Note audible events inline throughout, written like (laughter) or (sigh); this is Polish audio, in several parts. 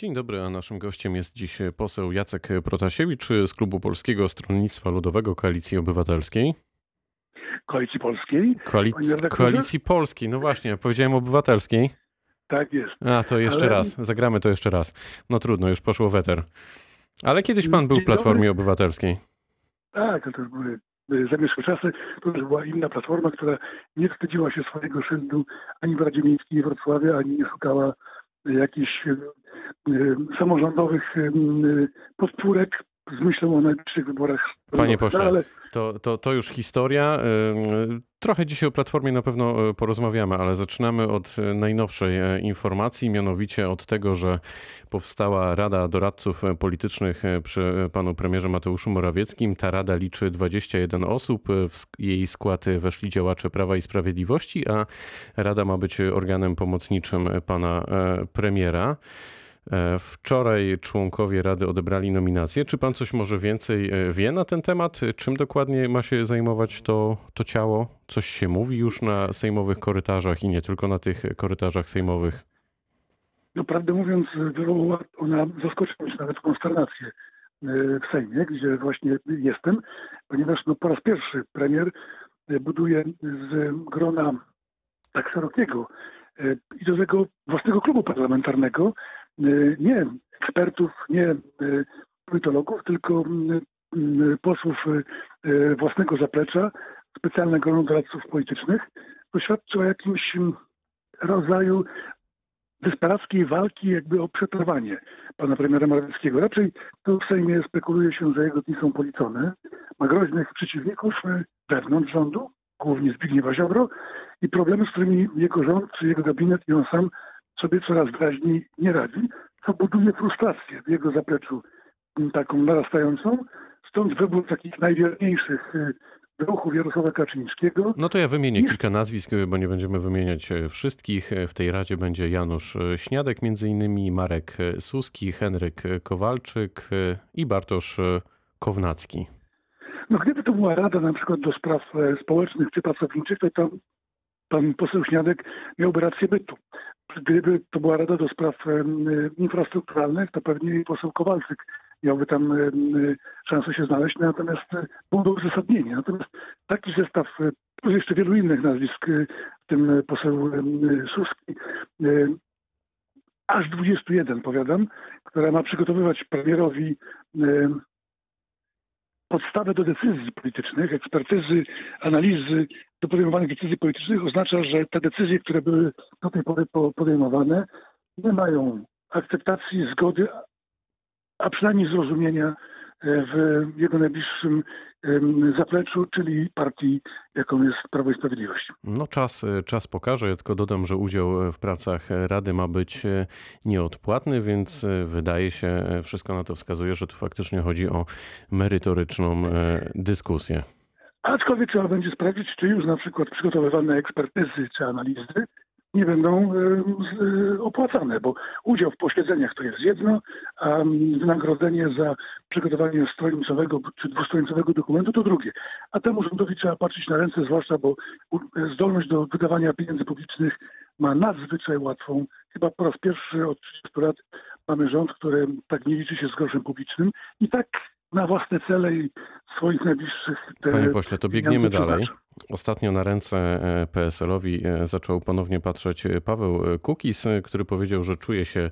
Dzień dobry, a naszym gościem jest dziś poseł Jacek Protasiewicz z Klubu Polskiego Stronnictwa Ludowego Koalicji Obywatelskiej. Koalicji Polskiej. Koalic- Koalicji Polskiej, no właśnie, powiedziałem obywatelskiej. Tak jest. A, to jeszcze Ale- raz, zagramy to jeszcze raz. No trudno, już poszło weter. Ale kiedyś pan był w. Platformie Obywatelskiej. Tak, to też były zamieszłe czasy. To już była inna platforma, która nie wstydziła się swojego szyldu ani w Radzie Miejskiej Wrocławia, ani nie szukała jakichś e, e, samorządowych m, podpórek z myślą o najbliższych wyborach. Panie No, pośle, ale To, to, to już historia. Ym, Trochę dzisiaj o Platformie na pewno y, porozmawiamy, ale zaczynamy od y, najnowszej e, informacji, mianowicie od tego, że powstała Rada Doradców Politycznych e, przy e, panu premierze Mateuszu Morawieckim. Ta rada liczy 21 osób. W jej skład weszli działacze Prawa i Sprawiedliwości, a rada ma być organem pomocniczym pana premiera. E, Wczoraj członkowie Rady odebrali nominację. Czy pan coś może więcej e, wie na ten temat? Czym dokładnie ma się zajmować to, to ciało? Coś się mówi już na sejmowych korytarzach i nie tylko na tych korytarzach sejmowych. no, prawdę mówiąc, wywołała ona zaskoczenie, czy nawet konsternację e, w Sejmie, gdzie właśnie jestem, ponieważ no, po raz pierwszy premier buduje z grona tak szerokiego i do tego własnego klubu parlamentarnego nie ekspertów, nie e, politologów, tylko m, m, posłów e, własnego zaplecza, specjalne grono doradców politycznych. To świadczy o jakimś m, rodzaju desperackiej walki jakby o przetrwanie pana premiera Morawieckiego. Raczej to w Sejmie spekuluje się, że jego dni są policzone. Ma groźnych przeciwników wewnątrz rządu, głównie Zbigniewa Ziobro i problemy, z którymi jego rząd, jego gabinet i on sam sobie coraz wyraźniej nie radzi, co buduje frustrację w jego zapleczu taką narastającą. Stąd wybór takich najwierniejszych e, ruchów Jarosława Kaczyńskiego. No to ja wymienię kilka nazwisk, bo nie będziemy wymieniać e, wszystkich. E, W tej radzie będzie Janusz e, Śniadek między innymi, Marek Suski, Henryk Kowalczyk i Bartosz Kownacki. No gdyby to była rada na przykład do spraw społecznych czy pracowniczych, to tam pan poseł Śniadek miałby rację bytu. Gdyby to była rada do spraw infrastrukturalnych, to pewnie poseł Kowalczyk miałby tam szansę się znaleźć, natomiast e, byłoby uzasadnienie. Natomiast taki zestaw, e, plus jeszcze wielu innych nazwisk, e, w tym poseł Suski, aż 21 powiadam, która ma przygotowywać premierowi em, podstawę do decyzji politycznych, ekspertyzy, analizy do podejmowanych decyzji politycznych oznacza, że te decyzje, które były do tej pory po- podejmowane, nie mają akceptacji, zgody, a przynajmniej zrozumienia e, w jego najbliższym zapleczu, czyli partii, jaką jest Prawo i Sprawiedliwość. No czas, czas pokaże. Ja tylko dodam, że udział w pracach Rady ma być e, nieodpłatny, więc e, wydaje się, e, wszystko na to wskazuje, że tu faktycznie chodzi o merytoryczną e, dyskusję. Aczkolwiek trzeba będzie sprawdzić, czy już na przykład przygotowywane ekspertyzy czy analizy nie będą e, opłacane, bo udział w posiedzeniach to jest jedno, a mm, wynagrodzenie za przygotowanie stronicowego czy dwustronicowego dokumentu to drugie. A temu rządowi trzeba patrzeć na ręce, zwłaszcza bo zdolność do wydawania pieniędzy publicznych ma nadzwyczaj łatwą. Chyba po raz pierwszy od 30 lat mamy rząd, który tak nie liczy się z groszem publicznym i tak na własne cele i swoich najbliższych te Panie pośle, to biegniemy dalej. Ostatnio na ręce e, PSL-owi e, zaczął ponownie patrzeć e, Paweł Kukiz, e, który powiedział, że czuje się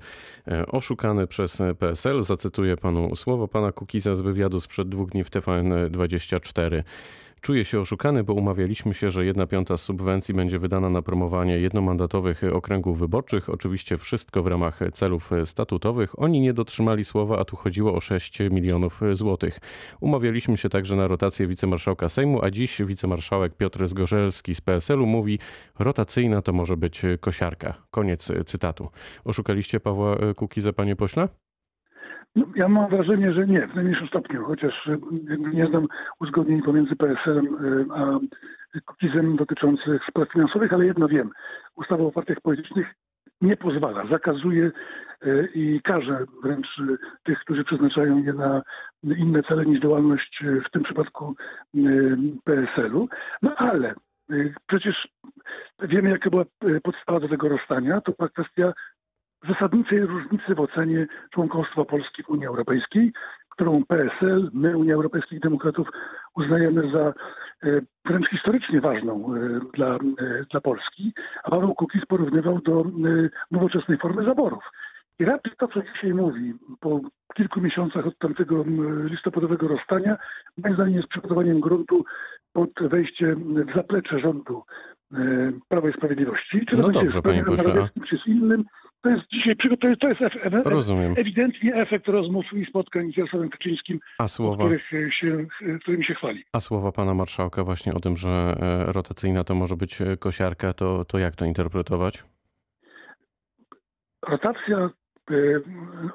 oszukany przez PSL. Zacytuję panu słowo pana Kukiza z wywiadu sprzed dwóch dni w TVN24. Czuję się oszukany, bo umawialiśmy się, że jedna piąta subwencji będzie wydana na promowanie jednomandatowych okręgów wyborczych. Oczywiście wszystko w ramach celów statutowych. Oni nie dotrzymali słowa, a tu chodziło o 6 milionów złotych. Umawialiśmy się także na rotację wicemarszałka Sejmu, a dziś wicemarszałek Piotr Zgorzelski z PSL-u mówi, rotacyjna to może być kosiarka. Koniec cytatu. Oszukaliście Pawła Kukiza, panie pośle? No, ja mam wrażenie, że nie, w najmniejszym stopniu, chociaż jakby nie znam uzgodnień pomiędzy PSL-em y, a Kukizem dotyczących spraw finansowych, ale jedno wiem. Ustawa o partiach politycznych nie pozwala, zakazuje y, i karze wręcz tych, którzy przeznaczają je na inne cele niż działalność w tym przypadku PSL-u. No ale przecież wiemy, jaka była podstawa do tego rozstania. To była kwestia zasadniczej różnicy w ocenie członkostwa Polski w Unii Europejskiej, którą PSL, my, Unia Europejskich Demokratów, uznajemy za e, wręcz historycznie ważną e, dla, e, dla Polski, a Paweł Kukiz porównywał do nowoczesnej formy zaborów. I raczej to, co dzisiaj mówi, po kilku miesiącach od tamtego listopadowego rozstania, moim zdaniem jest przygotowaniem gruntu pod wejście w zaplecze rządu Prawa i Sprawiedliwości. Czy to No dobrze, panie pośle, czy z innym. To jest dzisiaj to jest, to jest Rozumiem. ewidentnie efekt rozmów i spotkań z Jarosławem Kaczyńskim, A słowa, których e, się, e, którymi się chwali. a słowa pana marszałka właśnie o tym, że e, rotacyjna to może być e, kosiarka, to, to jak to interpretować? rotacja, e,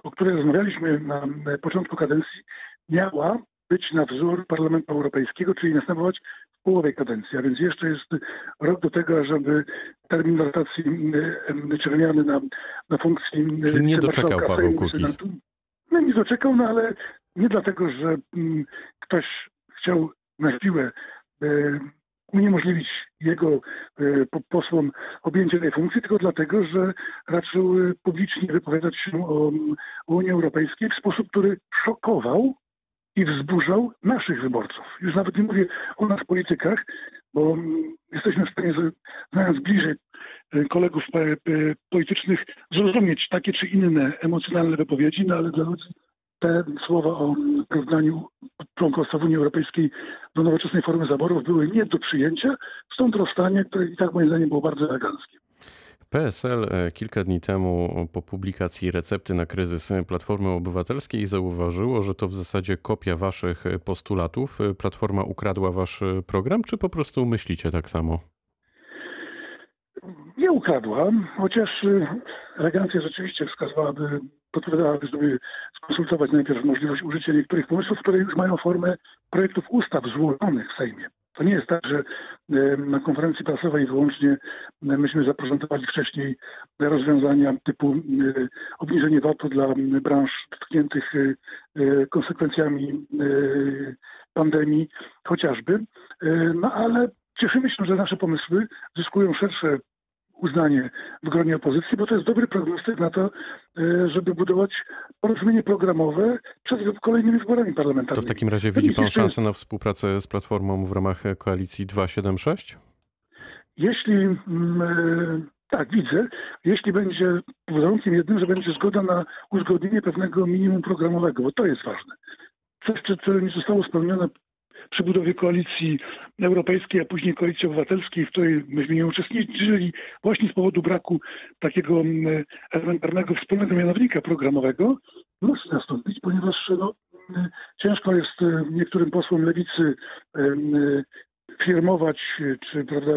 o której rozmawialiśmy na początku kadencji, miała być na wzór Parlamentu Europejskiego, czyli następować połowie kadencji, a więc jeszcze jest rok do tego, żeby termin rotacji czy wymiany na, na funkcji e, Czyli nie doczekał Paweł Kukiz. No nie doczekał, no ale nie dlatego, że mm, ktoś chciał na siłę e, uniemożliwić jego e, po- posłom objęcie tej funkcji, tylko dlatego, że raczył e, publicznie wypowiadać się o, o Unii Europejskiej w sposób, który szokował i wzburzał naszych wyborców. Już nawet nie mówię o nas politykach, bo mm, jesteśmy w stanie, znając bliżej e, kolegów e, e, politycznych, zrozumieć takie czy inne emocjonalne wypowiedzi, no ale dla ludzi te słowa o mm, porównaniu członkostwa w Unii Europejskiej do nowoczesnej formy zaborów były nie do przyjęcia, stąd rozstanie, które i tak moim zdaniem było bardzo eleganckie. PSL e, kilka dni temu po publikacji recepty na kryzys Platformy Obywatelskiej zauważyło, że to w zasadzie kopia waszych postulatów. Platforma ukradła wasz program, czy po prostu myślicie tak samo? Nie ukradła, chociaż y, elegancja rzeczywiście wskazywałaby, podpowiadałaby, żeby skonsultować najpierw możliwość użycia niektórych pomysłów, które już mają formę projektów ustaw złożonych w Sejmie. To nie jest tak, że y, na konferencji prasowej wyłącznie y, myśmy zaprezentowali wcześniej rozwiązania typu y, obniżenie VAT-u dla branż dotkniętych konsekwencjami pandemii chociażby. No ale cieszymy się, że nasze pomysły zyskują szersze uznanie w gronie opozycji, bo to jest dobry prognostyk na to, e, żeby budować porozumienie programowe przed kolejnymi wyborami To parlamentarnymi. w takim razie To widzi pan szansę na współpracę z Platformą w ramach koalicji 276? Jeśli mm, e, tak, widzę, jeśli będzie warunkiem jednym, że będzie zgoda na uzgodnienie pewnego minimum programowego, bo to jest ważne. Coś, co- co nie zostało spełnione przy budowie koalicji europejskiej, a później koalicji obywatelskiej, w której myśmy nie uczestniczyli właśnie z powodu braku takiego mm, elementarnego wspólnego mianownika programowego, musi nastąpić, ponieważ no, mm, ciężko jest e, niektórym posłom lewicy e, firmować e, czy prawda,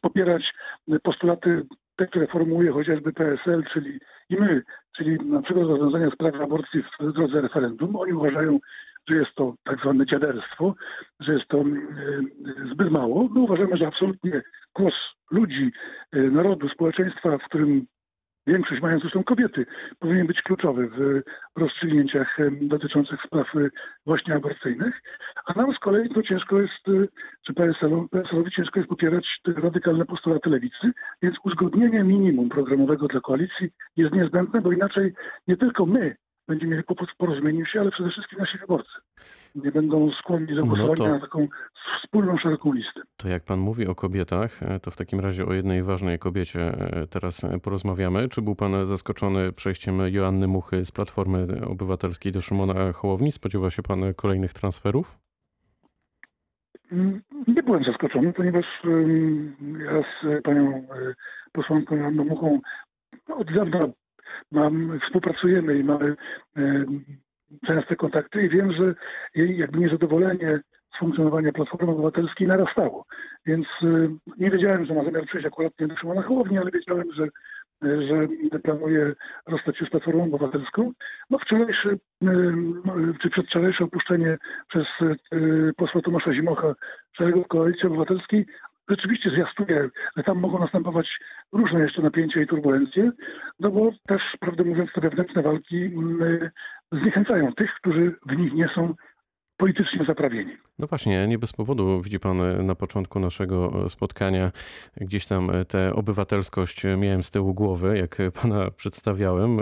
popierać postulaty te, które formułuje chociażby PSL, czyli i my, czyli na przykład rozwiązania sprawy aborcji w drodze referendum. Oni uważają, że jest to tak zwane dziaderstwo, że jest to e, zbyt mało. My uważamy, że absolutnie głos ludzi, e, narodu, społeczeństwa, w którym większość mają zresztą kobiety, powinien być kluczowy w rozstrzygnięciach dotyczących spraw e, właśnie aborcyjnych. A nam z kolei to ciężko jest, czy PSL-owi ciężko jest popierać te radykalne postulaty lewicy, więc uzgodnienie minimum programowego dla koalicji jest niezbędne, bo inaczej nie tylko my będziemy mieli kłopot w porozumieniu się, ale przede wszystkim nasi wyborcy nie będą skłonni do No głosowania to- na taką wspólną, szeroką listę. To jak pan mówi o kobietach, e, to w takim razie o jednej ważnej kobiecie e, teraz e, porozmawiamy. Czy był pan zaskoczony przejściem Joanny Muchy z Platformy Obywatelskiej do Szymona Hołowni? Spodziewa się pan kolejnych transferów? Mm, Nie byłem zaskoczony, ponieważ ja z panią posłanką Joanną Muchą no, od dawna mam, współpracujemy i mamy em, częste kontakty i wiem, że jej jakby niezadowolenie z funkcjonowania Platformy Obywatelskiej narastało. Więc y, nie wiedziałem, że ma zamiar przyjść akurat nie do Szymona Hołowni, ale wiedziałem, że e, że planuje rozstać się z Platformą Obywatelską. No wczorajsze, czy przedwczorajsze opuszczenie przez posła Tomasza Zimocha szeregów Koalicji Obywatelskiej rzeczywiście zwiastuje, że tam mogą następować różne jeszcze napięcia i turbulencje, no bo też, prawdę mówiąc, te wewnętrzne walki mm, zniechęcają tych, którzy w nich nie są politycznie zaprawieni. No właśnie, nie bez powodu widzi pan e, na początku naszego e, spotkania gdzieś tam e, tę obywatelskość miałem z tyłu głowy, jak pana przedstawiałem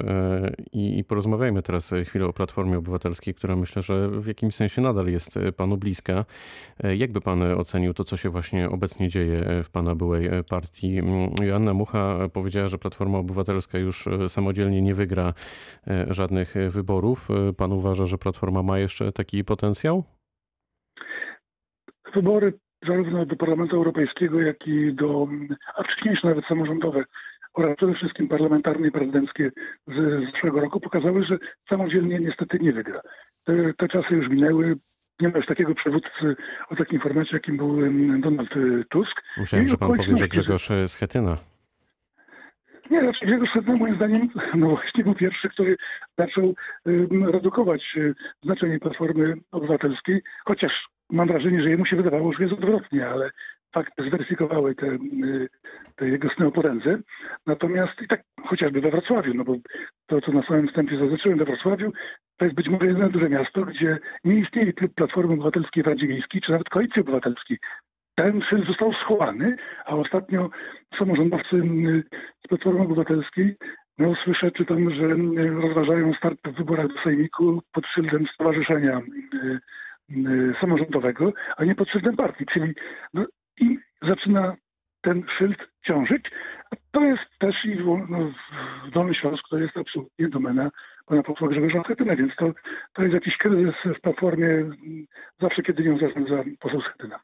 i, i porozmawiajmy teraz chwilę o Platformie Obywatelskiej, która myślę, że w jakimś sensie nadal jest panu bliska. Jakby pan ocenił to, co się właśnie obecnie dzieje w pana byłej partii? Mm, Joanna Mucha powiedziała, że Platforma Obywatelska już samodzielnie nie wygra żadnych wyborów. Pan uważa, że Platforma ma jeszcze taki potencjał? Wybory zarówno do Parlamentu Europejskiego, jak i do, a wcześniejsze nawet samorządowe oraz przede wszystkim parlamentarne i prezydenckie z zeszłego roku pokazały, że samodzielnie niestety nie wygra. Te, te czasy już minęły. Nie ma już takiego przywódcy o takim formacie, jakim był Donald Tusk. Myślałem, że pan powie, że Grzegorz Schetyna. Nie, raczej Grzegorz Schetyna moim zdaniem no właśnie był pierwszy, który zaczął redukować y, znaczenie Platformy Obywatelskiej, chociaż mam wrażenie, że jemu się wydawało, że jest odwrotnie, ale fakty zweryfikowały te, y, te jego potędze. Natomiast i tak chociażby we Wrocławiu, no bo to, co na samym wstępie zaznaczyłem we Wrocławiu, to jest być może jedyne duże miasto, gdzie nie istnieje klub Platformy Obywatelskiej w Radzie Miejskiej, czy nawet Koalicji Obywatelskiej. Ten syn został schowany, a ostatnio samorządowcy z Platformy Obywatelskiej no, słyszę, czytam, że y, rozważają start w wyborach do Sejmiku pod szyldem Stowarzyszenia Y, samorządowego, a nie pod szyldem partii. Czyli no, i zaczyna ten szyld ciążyć. To jest też i no, w Dolny Śląsk to jest absolutnie domena pana posła Grzegorza Schetyna, więc to, to jest jakiś kryzys w platformie zawsze, kiedy nią zarządza poseł Schetyna.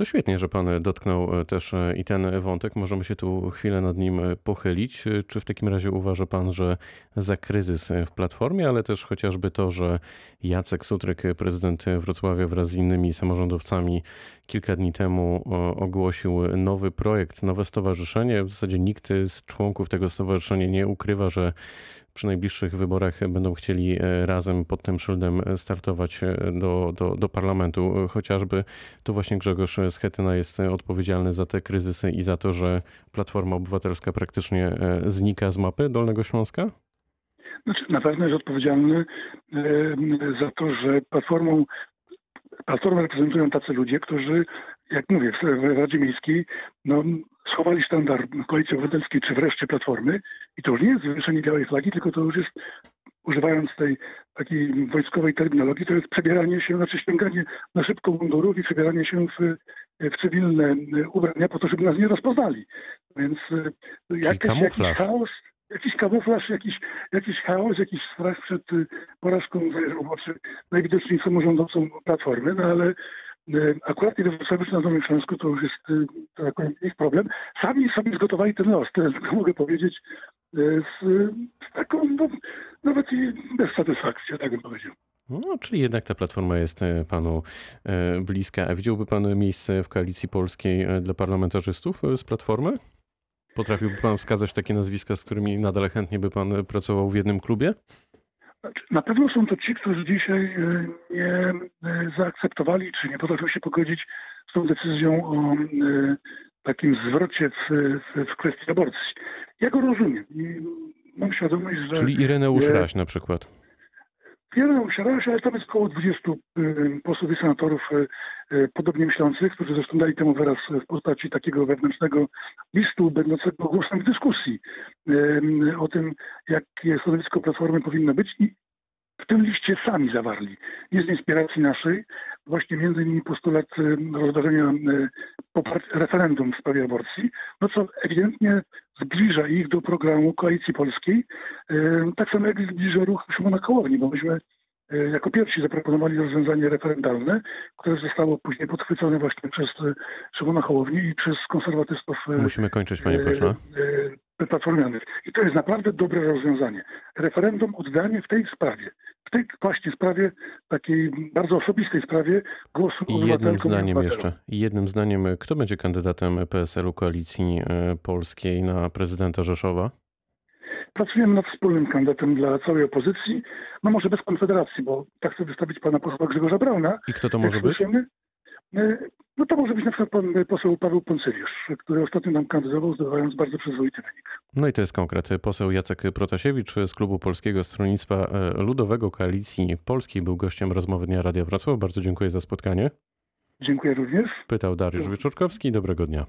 To świetnie, że pan dotknął e, też e, i ten wątek. Możemy się tu chwilę nad nim e, pochylić. Czy w takim razie uważa pan, że za kryzys w Platformie, ale też chociażby to, że Jacek Sutryk, prezydent Wrocławia wraz z innymi samorządowcami kilka dni temu ogłosił nowy projekt, nowe stowarzyszenie. W zasadzie nikt z członków tego stowarzyszenia nie ukrywa, że przy najbliższych wyborach będą chcieli e, razem pod tym szyldem startować e, do, do, do parlamentu. Chociażby tu właśnie Grzegorz Schetyna jest odpowiedzialny za te kryzysy i za to, że Platforma Obywatelska praktycznie e, znika z mapy Dolnego Śląska? Znaczy, na pewno jest odpowiedzialny za to, że Platformą Platformę reprezentują tacy ludzie, którzy, jak mówię, w Radzie Miejskiej no, schowali sztandar Koalicji Obywatelskiej czy wreszcie Platformy i to już nie jest wywieszenie białej flagi, tylko to już jest, używając tej takiej wojskowej terminologii, to jest przebieranie się, znaczy ściąganie na szybko mundurów i przebieranie się w, w cywilne ubrania po to, żeby nas nie rozpoznali. Więc e, jakiś, jakiś chaos, jakiś kamuflaż, jakiś, jakiś chaos, jakiś strach przed y, porażką najwidoczniej samorządowcom Platformy, no ale akurat kiedy czy na Nowym Śląsku to już jest y, to tak ich problem. Sami sobie zgotowali ten los, tyle tylko (laughs) mogę powiedzieć z, z taką no, nawet i bez satysfakcji, tak bym powiedział. No, czyli jednak ta platforma jest panu bliska. A widziałby pan miejsce w koalicji polskiej dla parlamentarzystów z platformy? Potrafiłby pan wskazać takie nazwiska, z którymi nadal chętnie by pan pracował w jednym klubie? Na pewno są to ci, którzy dzisiaj e, nie e, zaakceptowali, czy nie potrafią się pogodzić z tą decyzją o e, takim zwrocie w, w, w kwestii aborcji. Ja go rozumiem i mam świadomość, że... Czyli Ireneusz Raś na przykład. Usiadło się, ale tam jest około 20 y, posłów i senatorów y, y, podobnie myślących, którzy zresztą dali temu wyraz w postaci takiego wewnętrznego listu będącego głosem dyskusji o tym, jakie stanowisko Platformy powinno być i w tym liście sami zawarli. Nie z inspiracji naszej, właśnie między innymi postulat rozważenia referendum w sprawie aborcji, no co ewidentnie zbliża ich do programu Koalicji Polskiej, tak samo jak zbliża ruch Szymona Kołowni, bo myśmy jako pierwsi zaproponowali rozwiązanie referendalne, które zostało później podchwycone właśnie przez e, Szymona Hołowni i przez konserwatystów. E, Musimy kończyć, panie. Platformianych. I to jest naprawdę dobre rozwiązanie. Referendum oddanie w tej sprawie, w tej właśnie sprawie, takiej bardzo osobistej sprawie głosu I jednym zdaniem jeszcze, i jednym zdaniem, kto będzie kandydatem PSL-u Koalicji Polskiej na prezydenta Rzeszowa? Pracujemy nad wspólnym kandydatem dla całej opozycji, no może bez Konfederacji, bo tak chcę wystawić pana posła Grzegorza Brauna. I kto to może być? E, no to może być na przykład pan poseł Paweł Poncyliusz, który ostatnio nam kandydował, zdobywając bardzo przyzwoity wynik. No i to jest konkret. Poseł Jacek Protasiewicz z klubu Polskiego Stronnictwa e, Ludowego Koalicji Polskiej był gościem rozmowy Dnia Radia Wrocław. Bardzo dziękuję za spotkanie. Dziękuję również. Pytał Dariusz Wieczorkowski. Dobrego dnia.